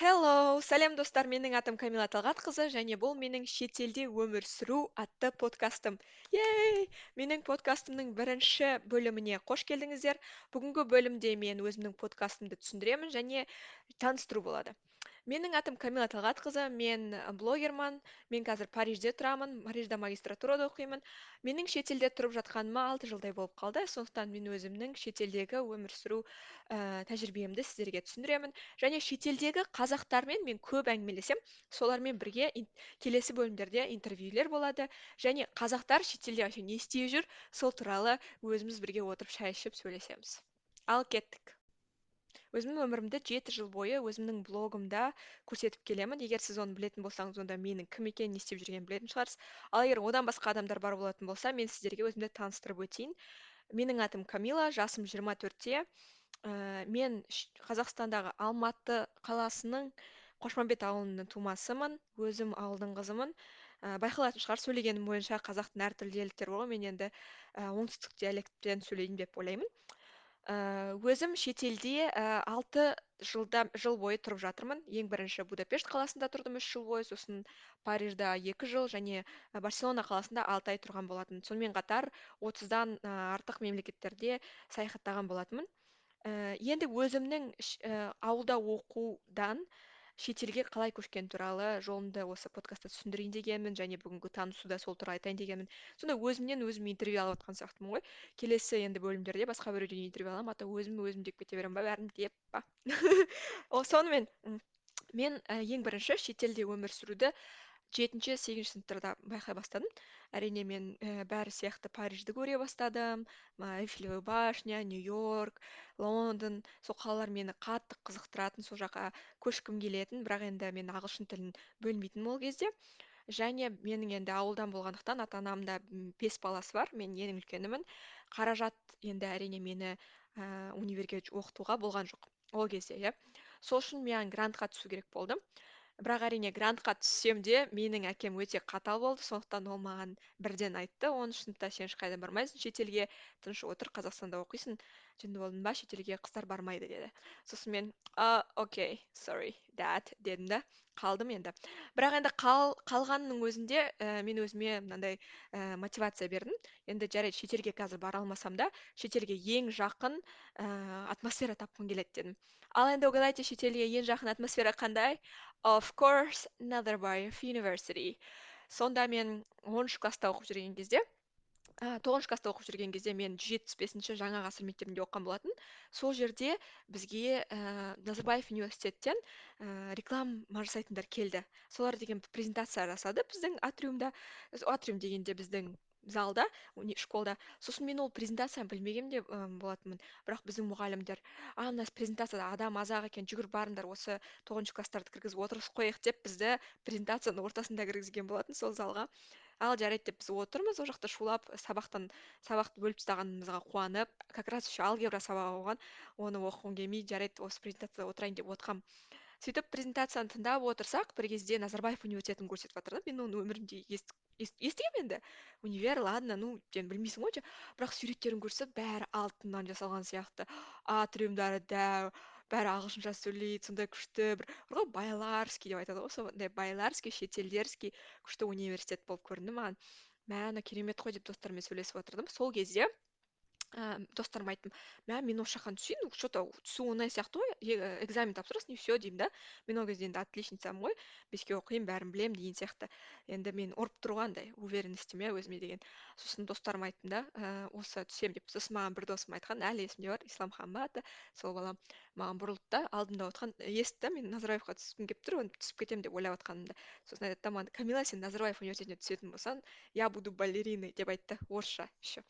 Hello, сәлем достар, менің атым Камила Талғатқызы және бұл менің шетелде өмір сүру атты подкастым. Ей! Менің подкастымның бірінші бөліміне қош келдіңіздер. Бүгінгі бөлімде мен өзімнің подкастымды түсіндіремін және таныстыру болады менің атым камила талғатқызы мен блогерман мен қазір парижде тұрамын парижде магистратурада оқимын. Менің шетелде тұрып жатқаныма алты жылдай болып қалды. Сондықтан мен өзімнің шетелдегі өмір сүру ә, тәжірибемді сіздерге түсіндіремін. Және шетелдегі қазақтармен мен көп әңгімелесемін солармен бірге келесі бөлімдерде интервьюлер болады. Және қазақтар шетелде вообще не істеп жүр сол туралы өзіміз бірге отырып шай ішіп сөйлесеміз. Ал кеттік. Өзімнің өмірімді жеті жыл бойы өзімнің блогымда көрсетіп келемін. Егер сіз оны білетін болсаңыз онда менің кім екенін не істеп жүргенімді білетін шығарсыз. Ал егер одан басқа адамдар бар болатын болса мен сіздерге өзімді таныстырып өтейін. Менің атым камила жасым жиырма төртте. Ә, мен қазақстандағы алматы қаласының қошмамбет ауылының тумасымын өзім ауылдың қызымын. Ә, байқалатын шығар сөйлегенім бойынша қазақтың әртүрлі диалекттері бар ғой. Мен енді ә, оңтүстік диалектпен сөйлеймін деп ойлаймын. Өзім шетелде э, алты жылда жыл бойы тұрып жатырмын. Ең бірінші будапешт қаласында тұрдым үш жыл бойы. Сосын парижда екі жыл және барселона қаласында алты ай тұрған болатын сонымен қатар отыздан артық мемлекеттерде саяхаттаған болатынмын. І енді өзімнің ауылда оқудан шетелге қалай көшкен туралы жолымды осы подкастта түсіндірейін дегенмін және бүгінгі танысуда сол туралы айтайын дегенмін. Сонда өзімнен өзім интервью алып жатқан сияқтымын ғой. Келесі енді бөлімдерде басқа біреуден интервью аламын а то өзім өзім деп кете беремін ба? бәрін деп па? Сонымен мен ең бірінші шетелде өмір сүруді жетінші сегізінші сыныптарда байқай бастадым. Әрине мен і бәрі сияқты парижді көре бастадым. Эйфелева башня нью йорк лондон. Сол қалалар мені қатты қызықтыратын сол жаққа көшкім келетін. Бірақ енді мен ағылшын тілін білмейтінмін ол кезде. Және менің енді ауылдан болғандықтан ата анамда бес баласы бар. Мен ең үлкенімін. Қаражат енді әрине мені ііі универге оқытуға болған жоқ ол кезде иә. Сол үшін маған грантқа түсу керек болды бірақ әрине грантқа түссем де менің әкем өте қатал болды сондықтан ол маған бірден айтты. Оныншы сыныпта сен ешқайда бармайсың шетелге тыныш отыр қазақстанда оқисың. Жынды болдың ба шетелге қыздар бармайды деді сосын мен а окей сорри дәт дедім да қалдым енді бірақ енді қал, қалғанның өзінде ә, мен өзіме мынандай ә, мотивация бердім. Енді жарайды шетелге қазір бара алмасам да шетелге ең жақын ә, атмосфера тапқым келеді дедім. Ал енді угадайте шетелге ең жақын атмосфера қандай? Of course назарбаев university сонда мен оныншы класста оқып жүрген кезде ә, тоғызыншы класста оқып жүрген кезде мен жүз жетпіс бесінші жаңа ғасыр мектебінде оқыған болатын. Сол жерде бізге ә, назарбаев университеттен ә, реклама жасайтындар келді. Солар деген презентация жасады біздің атриумда. Атриум дегенде біздің залда школда. Сосын мен ол презентацияны білмеген де болатынмын. Бірақ біздің мұғалімдер а мына презентацияда адам аз ақ екен жүгір барыңдар осы тоғызыншы класстарды кіргізіп отырғызып қояйық деп бізді презентацияның ортасында кіргізген болатын сол залға. Ал жарайды деп біз отырмыз. Ол жақта шулап сабақтан сабақты бөліп тастағанымызға қуанып как раз еще алгебра сабағы болған. Оны оқығым келмейді. Жарайды осы презентацияда отырайын деп отқам. Сөйтіп презентацияны тыңдап отырсақ бір кезде назарбаев университетін көрсетіп да. Мен оны өмірімде естігемін енді. Универ ладно ну сен білмейсің ғой бірақ суреттерін көрсек бәрі алтыннан жасалған сияқты. Атриумдары дәу бәрі ағылшынша сөйлейді сондай күшті бір бар ғой байларский деп айтады ғой сондай байларский шетелдерский күшті университет болып көрінді маған. Мә мына керемет қой деп достарыммен сөйлесіп отырдым. Сол кезде ііі достарыма айттым мә мен осы жаққа түсейін че то түсу оңай сияқты ғой экзамен тапсырасың и все деймін да. Мен ол кезде енді отличницамын ғой беске оқимын бәрін білемін деген сияқты. Енді мен ұрып тұр ғой андай уверенностьім иә өзіме деген. Сосын достарыма айттым да ііі осы түсемін деп сосын маған бір досым айтқан әлі есімде бар исламхан ба аты сол балам маған бұрылды да алдымда отқан естіді да мен назарбаевқа түскім келіп тұр оны түсіп кетемін деп ойлап жатқанымды сосын айтады да маған камила сен назарбаев университетіне түсетін болсаң я буду балериной деп айтты орысша еще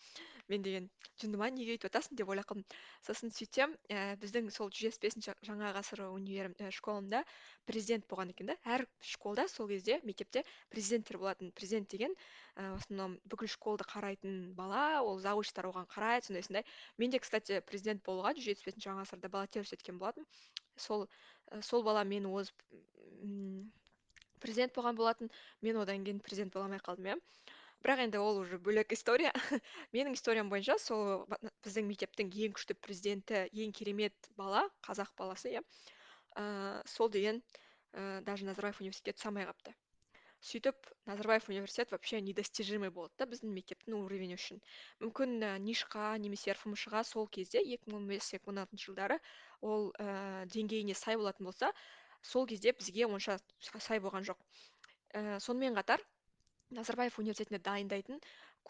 мен деген жынды ма неге өйтіп жатасың деп ойлап қалдым. Сосын сөйтсем ііі біздің сол жүз жетпіс бесінші жаңа ғасыр универ школында президент болған екен да. Әр школда сол кезде мектепте президенттер болатын. Президент деген і в основном бүкіл школды қарайтын бала ол завучтар оған қарайды сондай сондай мен де кстати президент болуға жүз жетпіс бесінші жаңа ғасырда баллотировать еткен болатынмын сол сол бала мені озып президент болған болатын. Мен одан кейін президент бола алмай қалдым иә. Бірақ енді ол уже бөлек история. Менің историям бойынша сол біздің мектептің ең күшті президенті ең керемет бала қазақ баласы иә. Ыыы сол деген ыыы даже назарбаев университетке түсе алмай қалыпты. Сөйтіп назарбаев университет вообще недостижимый болды да біздің мектептің уровені үшін. Мүмкін і ниш қа немесе рфмш ға сол кезде екі мың он бес екі мың он алтыншы жылдары ол ііі деңгейіне сай болатын болса сол кезде бізге онша сай болған жоқ. Ііі сонымен қатар назарбаев университетіне дайындайтын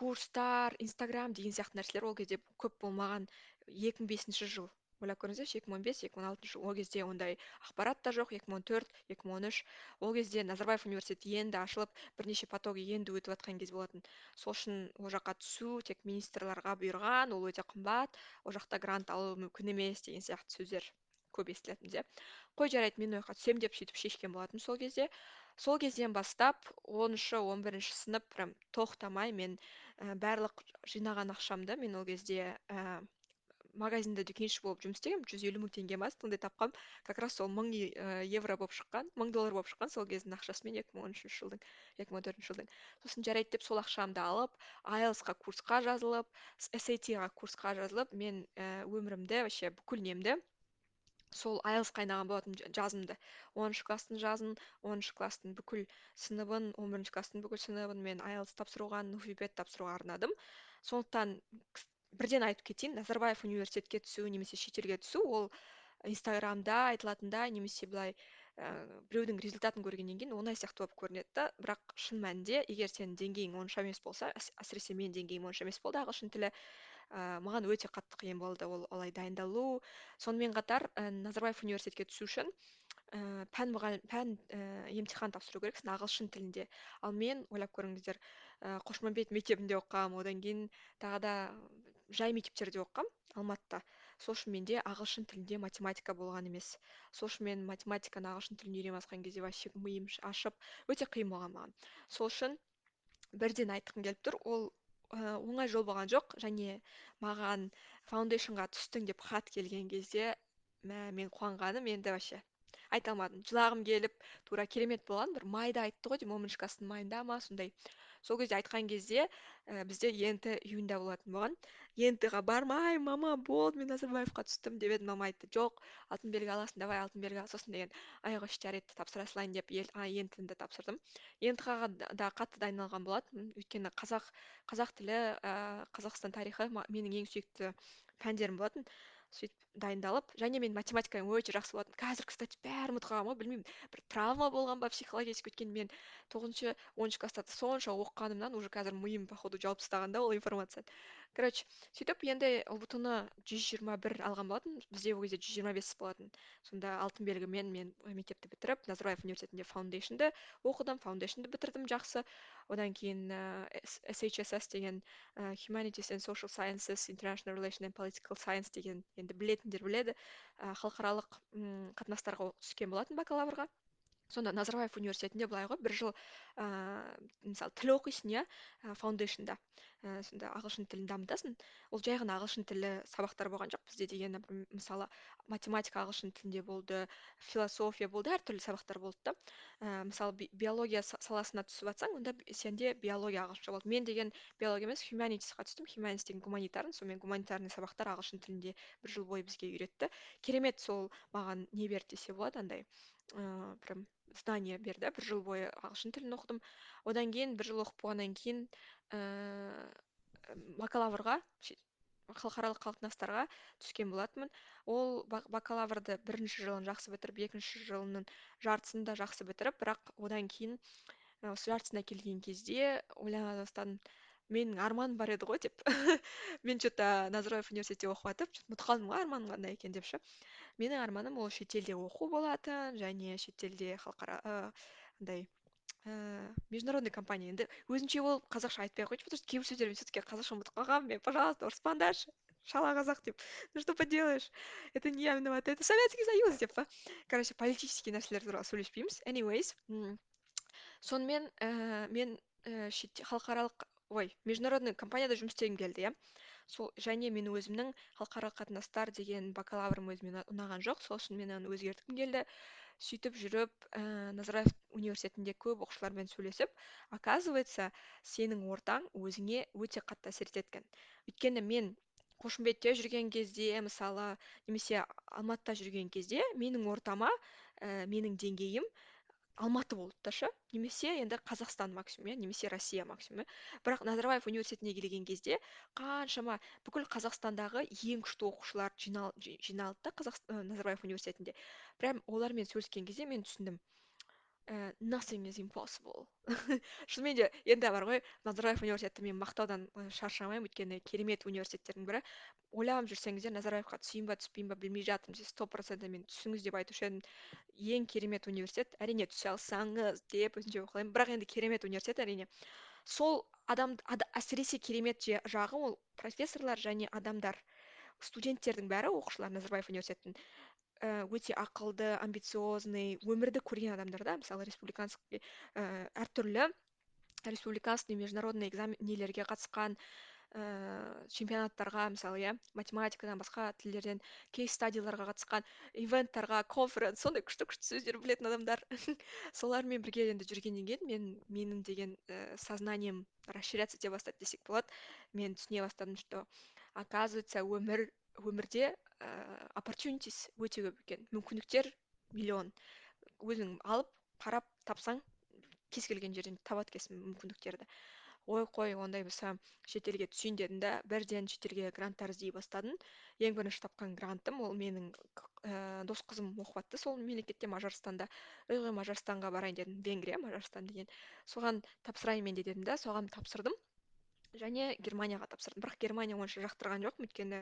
курстар инстаграм деген сияқты нәрселер ол кезде көп болмаған екі мың бесінші жыл. Ойлап көріңіздерші екі мың он бес екі мың алтыншы ол кезде ондай ақпарат та жоқ екі мың он төрт екі мың он үш. Ол кезде назарбаев университеті енді ашылып бірнеше поток енді өтіп жатқан кез болатын. Сол үшін ол жаққа түсу тек министрларға бұйырған ол өте қымбат. Ол жақта грант алу мүмкін емес деген сияқты сөздер көп естілетін қой жарайды мен ол жаққа түсемін деп сөйтіп шешкен болатынмын сол кезде. Сол кезден бастап оныншы он бірінші сынып прям тоқтамай мен і барлық жинаған ақшамды мен ол кезде ііі магазинде дүкенші болып жұмыс істегенмін жүз елу мың теңге ма сондай тапқанмын как раз сол мың евро болып шыққан мың доллар болып шыққан сол кездің ақшасымен екі мың он үшінші жылдың екі мың он төртінші жылдың. Сосын жарайды деп сол ақшамды алып айлсқа курсқа жазылып ға курсқа жазылып мен і өмірімді вообще бүкіл немді сол айлсқа айналған болатын жазымды. оныншы класстың жазын оныншы класстың бүкіл сыныбын он бірінші класстың бүкіл сыныбын мен айлс тапсыруға нуфибет тапсыруға арнадым. Сондықтан бірден айтып кетейін. Назарбаев университетке түсу немесе шетелге түсу ол инстаграмда айтылатындай немесе былай ііі біреудің результатын көргеннен кейін оңай сияқты болып көрінеді да. Бірақ шын мәнінде егер сенің деңгейің онша емес болса әсіресе менің деңгейім онша емес болды ағылшын тілі ыыы маған өте қатты қиын болды ол олай дайындалу. Сонымен қатар і назарбаев университетке түсу үшін ііі пән мұғалім пән ііі емтихан тапсыру керексің ағылшын тілінде. Ал мен ойлап көріңіздер і қошмамбет мектебінде оқығанмын. Одан кейін тағы да жай мектептерде оқығанмын алматыда. Сол үшін менде ағылшын тілінде математика болған емес. Сол үшін мен математиканы ағылшын тілін үйрене басқан кезде вообще миым ашып өте қиын болған маған. Сол үшін бірден айтқым келіп тұр ол і оңай жол болған жоқ және маған фаундейшнға түстің деп хат келген кезде мә мен қуанғаным енді вообще айта алмадым. Жылағым келіп тура керемет болған бір майда айтты ғой деймін класстың майында ма сондай. Сол кезде айтқан кезде і бізде ент июньда болатын болған. ент ға бармаймын мама болды мен назарбаевқа түстім деп едім мама айтты жоқ алтын белгі аласың давай алтын белгі ал сосын деген. Ай қойшы жарайды тапсыра салайын деп ент тапсырдым. ент ға да қатты дайындалған болатынмын өйткені қазақ қазақ тілі ііі қазақстан тарихы менің ең сүйікті пәндерім болатын. Сөйтіп дайындалып және мен математикаым өте жақсы болатын. Қазір кстати бәрін ұмытып қалғанмын ғой білмеймін. Бір травма болған ба психологически өйткені мен тоғызыншы оныншы класстарда сонша оқығанымнан уже қазір миым походу жауып тастаған да ол информацияны короче сөйтіп енді ұбт ны жүз жиырма бір алған болатынмын бізде ол кезде жүз жиырма бес болатын. Сонда алтын белгімен мен мектепті бітіріп назарбаев университетінде фаундейшнді оқыдым фаундейшнді бітірдім жақсы. Одан кейін ііі shss деген і humanities and social sciences international relation and political science деген енді білетіндер біледі. І халықаралық м қатынастарға түскен болатын бакалаврға. Сонда назарбаев университетінде былай ғой бір жыл ыыы мысалы тіл оқисың иә фаундейшнда. І сонда ағылшын тілін дамытасың. Ол жай ғана ағылшын тілі сабақтар болған жоқ бізде деген мысалы математика ағылшын тілінде болды философия болды әртүрлі сабақтар болды да. Ііі мысалы биология саласына түсіп жатсаң онда сенде биология ағылшынша болды мен деген биология емес хуманитисқа түстім. Хуманитис деген гуманитарный сонымен гуманитарный сабақтар ағылшын тілінде бір жыл бойы бізге үйретті. Керемет сол маған не берді десе болады андай. Ыыы прям знание берді бір жыл бойы ағылшын тілін оқыдым одан кейін бір жыл оқып болғаннан кейін ііі бакалаврға халықаралық қатынастарға түскен болатынмын. Ол бакалаврды бірінші жылын жақсы бітіріп екінші жылының жартысын да жақсы бітіріп бірақ одан кейін осы жартысына келген кезде ойлана бастадым менің арманым бар еді ғой деп. Мен че то назарбаев университетте оқып жатып ұмытып қалдым ғой арманым қандай екен деп ше. Менің арманым ол шетелде оқу болатын және шетелде халықара андай ііі международный компания. Енді өзімше ол қазақша айтпай ақ қояйыншы потому что кейбір сөздерді все таки қазақша ұмытып қалғанмын. Мен пожалуйста ұрыспаңдаршы шала қазақ деп. Ну что поделаешь это не я виновата это советский союз деп па короче политический нәрселер туралы сөйлеспейміз. Anyways сонымен ііі мен і шетте халықаралық ой международный компанияда жұмыс істегім келді иә. Сол және мен өзімнің халықаралық қатынастар деген бакалаврым өзіме ұнаған жоқ. Сол үшін мен оны өзгерткім келді. Сөйтіп жүріп ііі назарбаев университетінде көп оқушылармен сөйлесіп оказывается сенің ортаң өзіңе өте қатты әсер етеді екен өйткені мен қошымбетте жүрген кезде мысалы немесе алматыда жүрген кезде менің ортама і менің деңгейім алматы болды да шы немесе енді қазақстан максимум иә немесе россия максимум иә. Бірақ назарбаев университетіне келген кезде қаншама бүкіл қазақстандағы ең күшті оқушылар жиналды да назарбаев университетінде. Прям олармен сөйлескен кезде мен түсіндім. Ііі nothing is impossible. Шынымен де енді бар ғой назарбаев университеті мен мақтаудан шаршамаймын өйткені керемет университеттердің бірі. Ойланып жүрсеңіздер назарбаевқа түсейін ба түспейін ба білмей жатырмын. Десе сто процент мен түсіңіз деп айтушы едім. Ең керемет университет әрине түсе алсаңыз деп өзімше оқылаймын бірақ енді керемет университет әрине сол адам әсіресе керемет жағы ол профессорлар және адамдар студенттердің бәрі оқушылар назарбаев университетінің. І өте ақылды амбициозный өмірді көрген адамдар да мысалы республиканский ііі әртүрлі республиканский международный экзамен нелерге қатысқан ііі чемпионаттарға мысалы иә математикадан басқа тілдерден кейс стадиларға қатысқан ивенттарға конференс сондай күшті күшті сөздер білетін адамдар. Солармен бірге енді жүргеннен кейін мен менің деген ііі сознанием расширяться ете бастады десек болады. Мен түсіне бастадым что оказывается өмір өмірде ііі оппортюнитис өте көп екен. мүмкіндіктер миллион. өзің алып қарап тапсаң кез келген жерден табады екенсің мүмкіндіктерді. Ой қой ондай болса шетелге түсейін дедім да бірден шетелге гранттар іздей бастадым ең бірінші тапқан грантым ол менің ііі дос қызым оқып жатты сол мемлекетте мажарстанда. Ой мажарстанға барайын дедім. Венгрия мажарстан деген. Соған тапсырайын мен де дедім да соған тапсырдым. Және германияға тапсырдым. Бірақ германия онша жақтырған жоқпын өйткені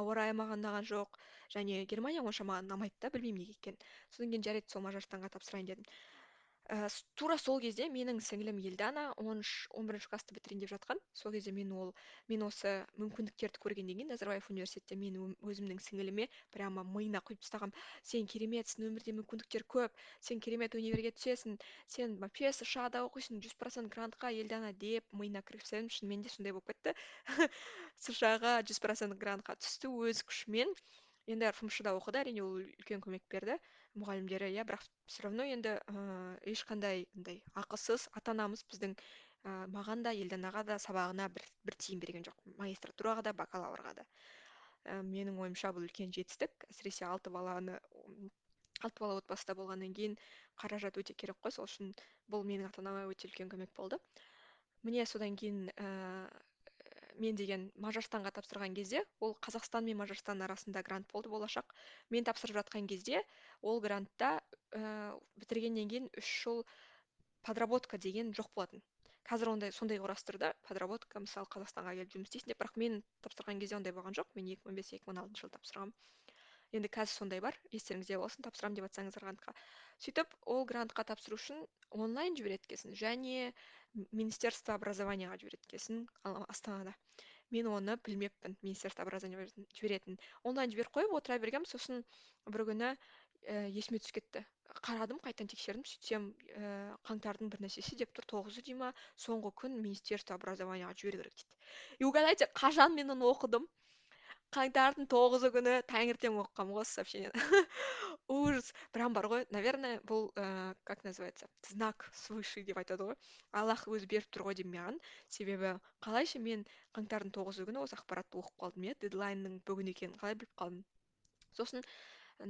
ауа райы маған ұнаған жоқ және германия онша маған ұнамайды да білмеймін неге екенін. Содан кейін жарайды сол мажарстанға тапсырайын дедім. Ііі тура сол кезде менің сіңілім елдана он үш он бірінші класты бітірейін деп жатқан. Сол кезде мен ол мен осы мүмкіндіктерді көргеннен кейін назарбаев университетте мен өзімнің сіңіліме прямо миына құйып тастағанмын сен кереметсің өмірде мүмкіндіктер көп сен керемет универге түсесің сен вообще сша да оқисың жүз процент грантқа елдана деп миына кіргізіп шынымен де сондай болып кетті. Сша ға жүз процент грантқа түсті өз күшімен. Енді фмш да оқыды әрине ол үлкен көмек берді. Мұғалімдері. Иә бірақ все равно енді ііі ешқандай андай ақысыз ата анамыз біздің ііі маған да елданаға да сабағына бір бір тиын берген жоқ. Магистратураға да бакалаврға да. І менің ойымша бұл үлкен жетістік. Әсіресе алты баланы алты бала отбасыда болғаннан кейін қаражат өте керек қой. Сол үшін бұл менің ата анама өте үлкен көмек болды. Міне содан кейін ііі мен деген мажарстанға тапсырған кезде ол қазақстан мен мажарстан арасында грант болды болашақ. Мен тапсырып жатқан кезде ол грантта ііі бітіргеннен кейін үш жыл подработка деген жоқ болатын. Қазір ондай сондай құрастырды подработка мысалы қазақстанға келіп жұмыс істейсің деп. Бірақ мен тапсырған кезде ондай болған жоқ. Мен екі мың бес екі мың алтыншы жылы тапсырғанмын. Енді қазір сондай бар естеріңізде болсын тапсырамын деп жатсаңыздар грантқа. Сөйтіп ол грантқа тапсыру үшін онлайн жібереді екенсің және министерство образованияға жібереді екенсің астанада. Мен оны білмеппін министерство образования жіберетінін онлайн жіберіп қойып отыра бергенмін сосын бір күні ііі есіме түсіп кетті. Қарадым қайтадан тексердім сөйтсем ііі қаңтардың бір нәрсесі деп тұр тоғызы дей ма соңғы күн министерство образованияға жіберу керек дейді. И угадайте қашан мен оны оқыдым? Қаңтардың тоғызы күні таңертең оқығанмын ғой сообщениені. Ужас. Прям бар ғой. Наверное бұл ііі как называется? Знак свыше деп айтады ғой. Аллах өзі беріп тұр ғой деймін маған. Себебі қалайша мен қаңтардың тоғызы күні осы ақпаратты оқып қалдым иә. Дедлайнның бүгін екенін қалай біліп қалдым? Сосын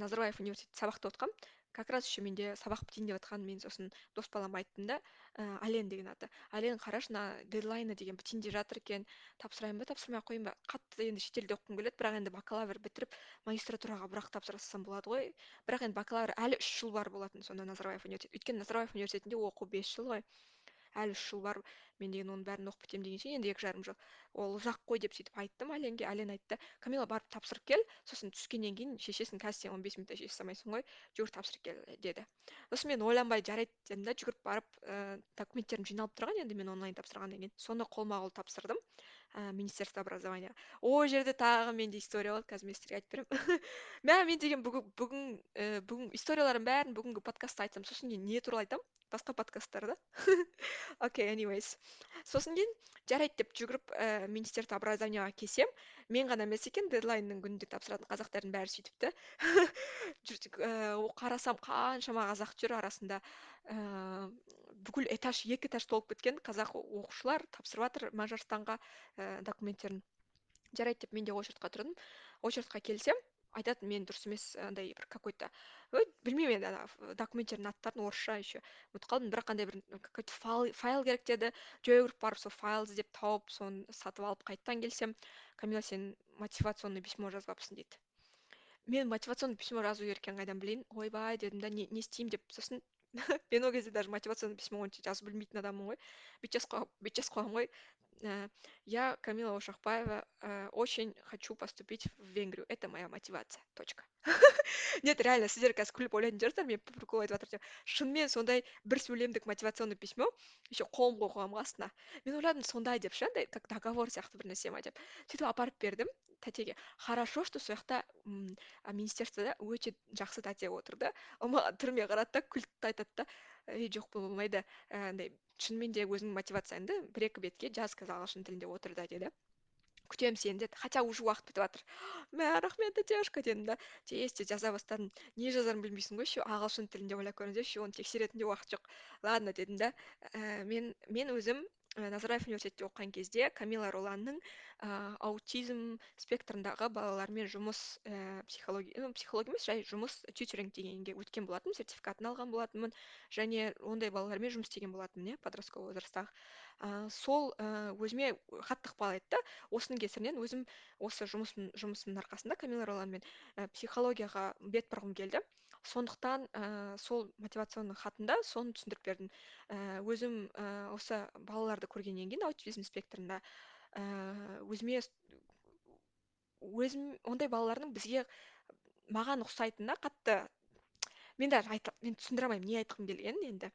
назарбаев университетінде сабақта отқанмын как раз еще менде сабақ бітейін деп жатқан мен сосын дос балама айттым да ііі әлен деген аты. Әлен қарашы мына дедлайны деген бітейін деп жатыр екен тапсырайын ба тапсырмай ақ қояйын ба? Қатты енді шетелде оқығым келеді бірақ енді бакалавр бітіріп магистратураға бірақ тапсыра салсам болады ғой. Бірақ енді бакалавр әлі үш жыл бар болатын сонда назарбаев университеті өйткені назарбаев университетінде оқу бес жыл ғой. Әлі үш жыл бар мен деген оның бәрін оқып бітемін дегенше енді екі жарым жыл. Ол ұзақ қой деп сөйтіп айттым әленге әлен айтты камила барып тапсырып кел сосын түскеннен кейін шешесің қазір сен он бес минутта шеше салмайсың ғой жүгір тапсырып кел деді. Сосын мен ойланбай жарайды дедім да жүгіріп барып ііі документтерім жиналып тұрған енді мен онлайн тапсырғаннан кейін. Соны қолма қол тапсырдым. Ііі министерство образования. Ол жерде тағы менде история болады қазір мен сіздерге айтып беремін. Мә мен деген бүгін бүгін ііі бүгін историялардың бәрін бүгінгі подкастта айтсам сосын кейін не туралы айтамын? Басқа подкасттарда окей энимейс сосын кейін жарайды деп жүгіріп ііі министерство образованияға келсем мен ғана емес екен дедлайнның күнінде тапсыратын қазақтардың бәрі сөйтіпті. Ііі қарасам қаншама қазақ жүр арасында. Бүкіл этаж екі этаж толып кеткен қазақ оқушылар тапсырып жатыр мажарстанға ііі документтерін. Жарайды деп мен де очередьқа тұрдым. Очередьқа келсем айтады мен дұрыс емес андай бір какой то білмеймін енді документтердің аттарын орысша еще. Ұмытып қалдым бірақ қандай бір какой то файл керек деді. Жүгіріп барып сол файл іздеп тауып соны сатып алып қайтадан келсем камила сен мотивационный письмо жазбапсың дейді. Мен мотивационный письмо жазу керек екенін қайдан білейін? Ойбай дедім да не істеймін деп сосын мен ол кезде даже мотивационный письмо онша жазып білмейтін адаммын ғой жазып қойғам бүйтіп жазып қойғанмын ғой э, я камила ошақбаева э, очень хочу поступить в венгрию это моя мотивация точка нет реально сіздер қазір күліп ойлайтын шығарсыздар мен по приколу айтып жатыр деп шынымен сондай бір сөйлемдік мотивационный письмо еще қолым қойғанмын ғой астына мен ойладым сондай деп ше андай как договор сияқты бір нәрсе ма деп сөйтіп апарып бердім тәтеге хорошо что сол жақта министерствода өте жақсы тәте отыр да ол маған түріме қарады да күлді да айтады да ей жоқ болмайды андай шынымен де өзіңнің мотивацияңды бір екі бетке жаз қазір ағылшын тілінде отыр да деді күтемін сені деді хотя уже уақыт бітіп жатыр мә рахмет тетяшка дедім да. Тез тез жаза бастадым. Не жазарымды білмейсің ғой еще ағылшын тілінде ойлап көріңіздерші оны тексеретін де уақыт жоқ. Ладно дедім да. Ә, мен мен өзім назарбаев университетте оқыған кезде камила роланның ә, аутизм спектрындағы балалармен жұмыс психология ну психология емес жай жұмыс тьютеринг дегенге өткен болатынмын сертификатын алған болатынмын және ондай балалармен жұмыс істеген болатынмын иә подростковый ә, сол өзіме қатты ықпал етті осының кесірінен өзім осы жұмысым жұмысымның арқасында камила роланмен психологияға бет бұрғым келді. Сондықтан ә, сол мотивационный хатында соны түсіндіріп бердім. Ә, өзім ә, осы балаларды көргеннен кейін аутизм спектрында ә, өзіме өзім ондай балалардың бізге маған ұқсайтынына қатты мен даже мен түсіндіре алмаймын не айтқым келгенін енді.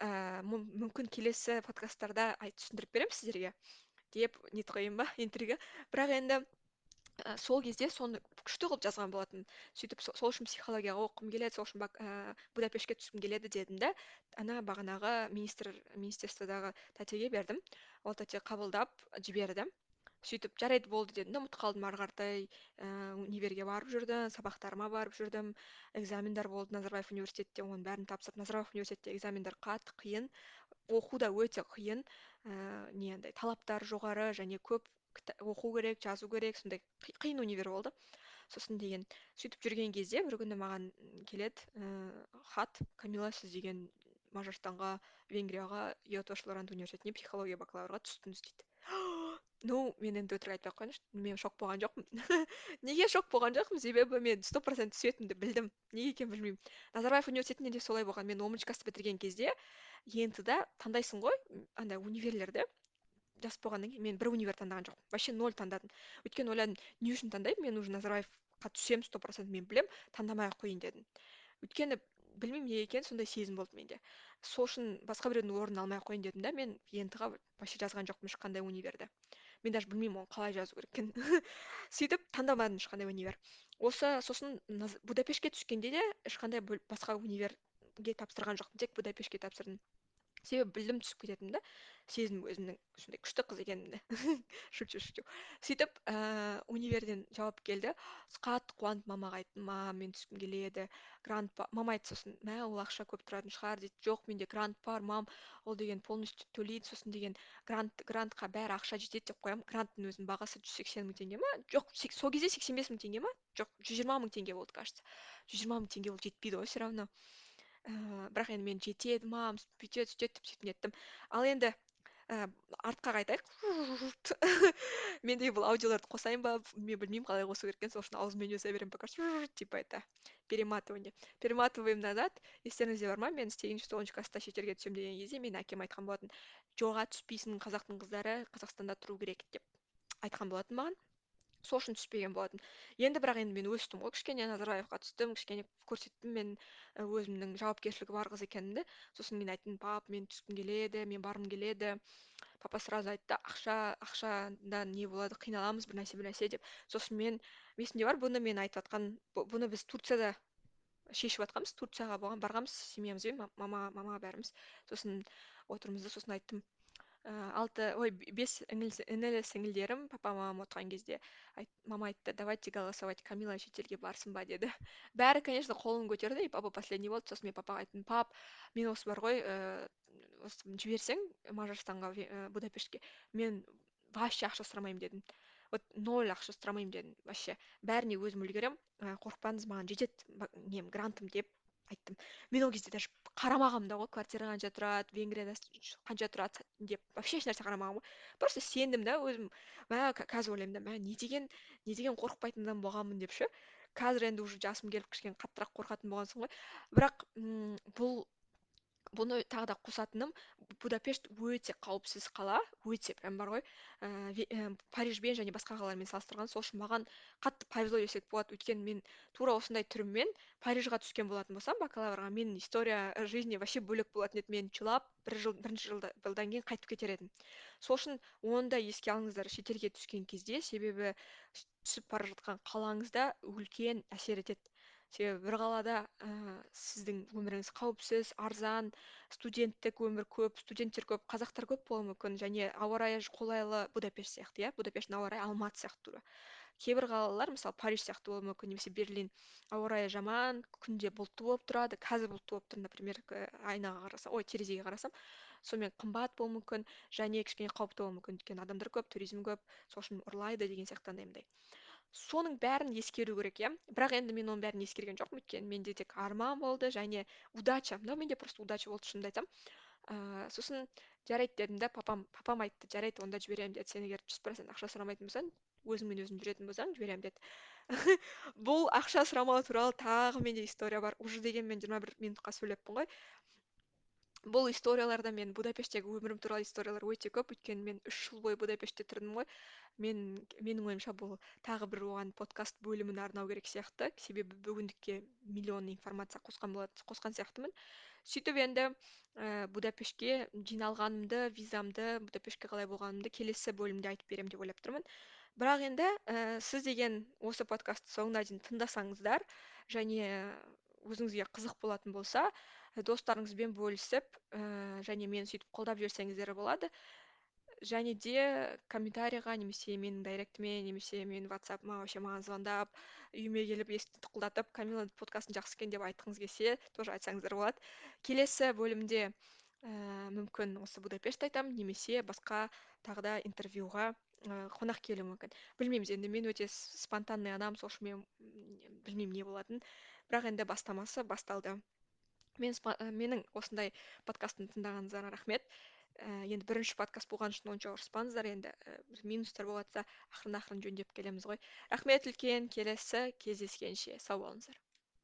Ә, мүмкін келесі подкасттарда түсіндіріп беремін сіздерге деп нетіп қояйын ба интрига. Бірақ енді ә, сол кезде соны күшті қылып жазған болатын. сөйтіп сол үшін психологияға оқығым келеді сол үшін ә, будапештке түскім келеді дедім да ана бағанағы министр министерстводағы тәтеге бердім. Ол тәте қабылдап жіберді. сөйтіп жарайды болды дедім да ұмытып қалдым ары қаратай. Ііі универге барып жүрдім сабақтарыма барып жүрдім. Экзамендар болды назарбаев университетте оның бәрін тапсырып назарбаев университетте экзамендар қатты қиын. Оқу да өте қиын. Ііі не андай талаптары жоғары және көп оқу керек жазу керек сондай қиын универ болды. Сосын деген сөйтіп жүрген кезде бір күні маған келеді ііі хат камила сіз деген мажарстанға венгрияға йотош университетіне психология бакалаврға түстіңіз дейді. Ну мен енді өтірік айтпай ақ қояйыншы мен шок болған жоқпын. Неге шок болған жоқпын? Себебі мен сто процент түсетінімді білдім. Неге екенін білмеймін. Назарбаев университетінде де солай болған. Мен омочкасты бітірген кезде ент да таңдайсың ғой андай универлерді. Жас болғаннан кейін мен бір универ таңдаған жоқпын. Вообще ноль таңдадым. Өйткені ойладым не үшін таңдаймын мен уже назарбаевқа түсемін сто процент мен білемін таңдамай ақ қояйын дедім. Өйткені білмеймін неге екенін сондай сезім болды менде. Сол үшін басқа біреудің орнын алмай ақ қояйын дедім да мен ент ға вообще жазған жоқпын ешқандай универді. Мен даже білмеймін оны қалай жазу керек екенін. Сөйтіп таңдамадым ешқандай универ. Осы сосын будапештке түскенде де ешқандай басқа универге тапсырған жоқпын. Тек будапештке тапсырдым. Себебі білдім түсіп кететінімді сездім өзімнің сондай күшті қыз екенімді. Шучу шучу. Сөйтіп ііі универден жауап келді. Қатты қуанып мамаға айттым мам мен түскім келеді. Грант па мама айтты сосын мә ол ақша көп тұратын шығар дейді. Жоқ менде грант бар мам ол деген полностью төлейді сосын деген грант грантқа бәрі ақша жетеді деп қоямын. Гранттың өзінің бағасы жүз сексен мың теңге ма? Жоқ сол кезде сексен бес мың теңге ма? Жоқ жүз жиырма мың теңге болды кажется. Жүз жиырма мың теңге ол жетпейді ғой все равно. Ііі бірақ енді мен жетеді мам бүйтеді сөйтеді деп сөйтіп неттім. Ал енді ііі артқа қайтайық мендегі бұл аудиоларды қосайын ба мен білмеймін қалай қосу керек екенін сол үшін аузыммен өсе беремін пока типа это перематывание. Перематываем назад естеріңізде бар ма? Мен сегізінші тоғызыншы класста шетелге түсемін деген кезде менің әкем айтқан болатын жоға түспейсің қазақтың қыздары қазақстанда тұру керек деп айтқан болатын маған. Сол үшін түспеген болатын. Енді бірақ енді мен өстім ғой кішкене назарбаевқа түстім кішкене көрсеттім мен өзімнің жауапкершілігі бар қыз екенімді. Сосын мен айттым пап мен түскім келеді мен барғым келеді папа сразу айтты ақша ақшада не болады қиналамыз бір нәрсе бір нәрсе деп. Сосын мен есімде бар бұны мен айтып жатқан бұны біз турцияда шешіп жатқанбыз турцияға барғанбыз семьямызбен мама мама бәріміз. Сосын отырмыз да сосын айттым ііі алты ой бес інілі сіңілдерім папа мамам отырған кезде мама айтты давайте голосовать камила шетелге барсын ба? деді. Бәрі конечно қолын көтерді и папа последний болды. Сосын мен папаға айттым пап мен осы бар ғой ііі осы жіберсең мажарстанға будапештке. Мен вообще ақша сұрамаймын дедім вот ноль ақша сұрамаймын дедім вообще. Бәріне өзім үлгеремін і қорықпаңыз маған жетеді нем грантым деп айттым. Мен ол кезде даже қарамағанмын да ғой квартира қанша тұрады венгрияда қанша тұрады деп. Вообще ешнәрсе қарамағанмын ғой. Просто сендім да өзім мә қазір ойлаймын да мә не деген не деген қорықпайтын адам болғанмын деп ше. Қазір енді уже жасым келіп кішкене қаттырақ қорқатын болған соң ғой. Бірақ м бұл бұны тағы да қосатыным. Будапешт өте қауіпсіз қала өте прям бар ғой. Ііі парижбен және басқа қалалармен салыстырғанда сол үшін маған қатты повезло десек болады. Өйткені мен тура осындай түріммен парижға түскен болатын болсам бакалаврға менің история жизни вообще бөлек болатын еді. Мен жылап бір жыл бірінші жылда жылдан кейін қайтып кетер едім. Сол үшін оны да еске алыңыздар. Шетелге түскен кезде себебі түсіп бара жатқан қалаңызда үлкен әсер етеді. Себебі бір қалада ііі сіздің өміріңіз қауіпсіз арзан студенттік өмір көп студенттер көп қазақтар көп болуы мүмкін және ауа райы қолайлы будапешт сияқты иә будапешттің ауа райы алматы сияқты тура. Кейбір қалалар мысалы париж сияқты болуы мүмкін немесе берлин ауа райы жаман күнде бұлтты болып тұрады қазір бұлтты болып тұр например айнаға қарасам ой терезеге қарасам сонымен қымбат болуы мүмкін және кішкене қауіпті болуы мүмкін өйткені адамдар көп туризм көп сол үшін ұрлайды деген сияқты андай мындай соның бәрін ескеру керек иә. Бірақ енді мен оның бәрін ескерген жоқпын. Өйткені менде тек арман болды және удача мынау менде просто удача болды шынымды айтсам. Ыыы сосын жарайды дедім да папам папам айтты жарайды онда жіберемін деді. Сен егер жүз процент ақша сұрамайтын болсаң өзіңмен өзің жүретін болсаң жіберемін деді. Бұл ақша сұрамау туралы тағы менде история бар. Уже дегенмен жиырма бір минутқа сөйлеппін ғой. Бұл историяларда мен будапешттегі өмірім туралы историялар өте көп. Өйткені мен үш жыл бойы будапештте тұрдым ғой. Мен менің ойымша бұл тағы бір оған подкаст бөлімін арнау керек сияқты. Себебі бүгіндікке миллион информация қосқан болат қосқан сияқтымын. Сөйтіп енді ііі будапештке жиналғанымды визамды будапештке қалай болғанымды келесі бөлімде айтып беремін деп ойлап тұрмын. Бірақ енді ііі сіз деген осы подкастты соңына дейін тыңдасаңыздар және өзіңізге қызық болатын болса достарыңызбен бөлісіп ііі және мені сөйтіп қолдап жіберсеңіздер болады. Және де комментарийға немесе менің дайректіме немесе менің ватсабыма вообще маған звондап үйіме келіп есікті тықылдатып камиланың подкастын жақсы екен деп айтқыңыз келсе тоже айтсаңыздар болады. Келесі бөлімде ііі мүмкін осы будапештті айтамын немесе басқа тағы да интервьюға і қонақ келуі мүмкін. Білмейміз енді мен өте спонтанный адаммын сол үшін мен білмеймін не болатынын. Бірақ енді бастамасы басталды. Мен менің осындай подкастымды тыңдағаныңызға рахмет. Ііі енді бірінші подкаст болған үшін онша ұрыспаңыздар енді і минустар болыватса ақырын ақырын жөндеп келеміз ғой. Рахмет үлкен келесі кездескенше. Сау болыңыздар.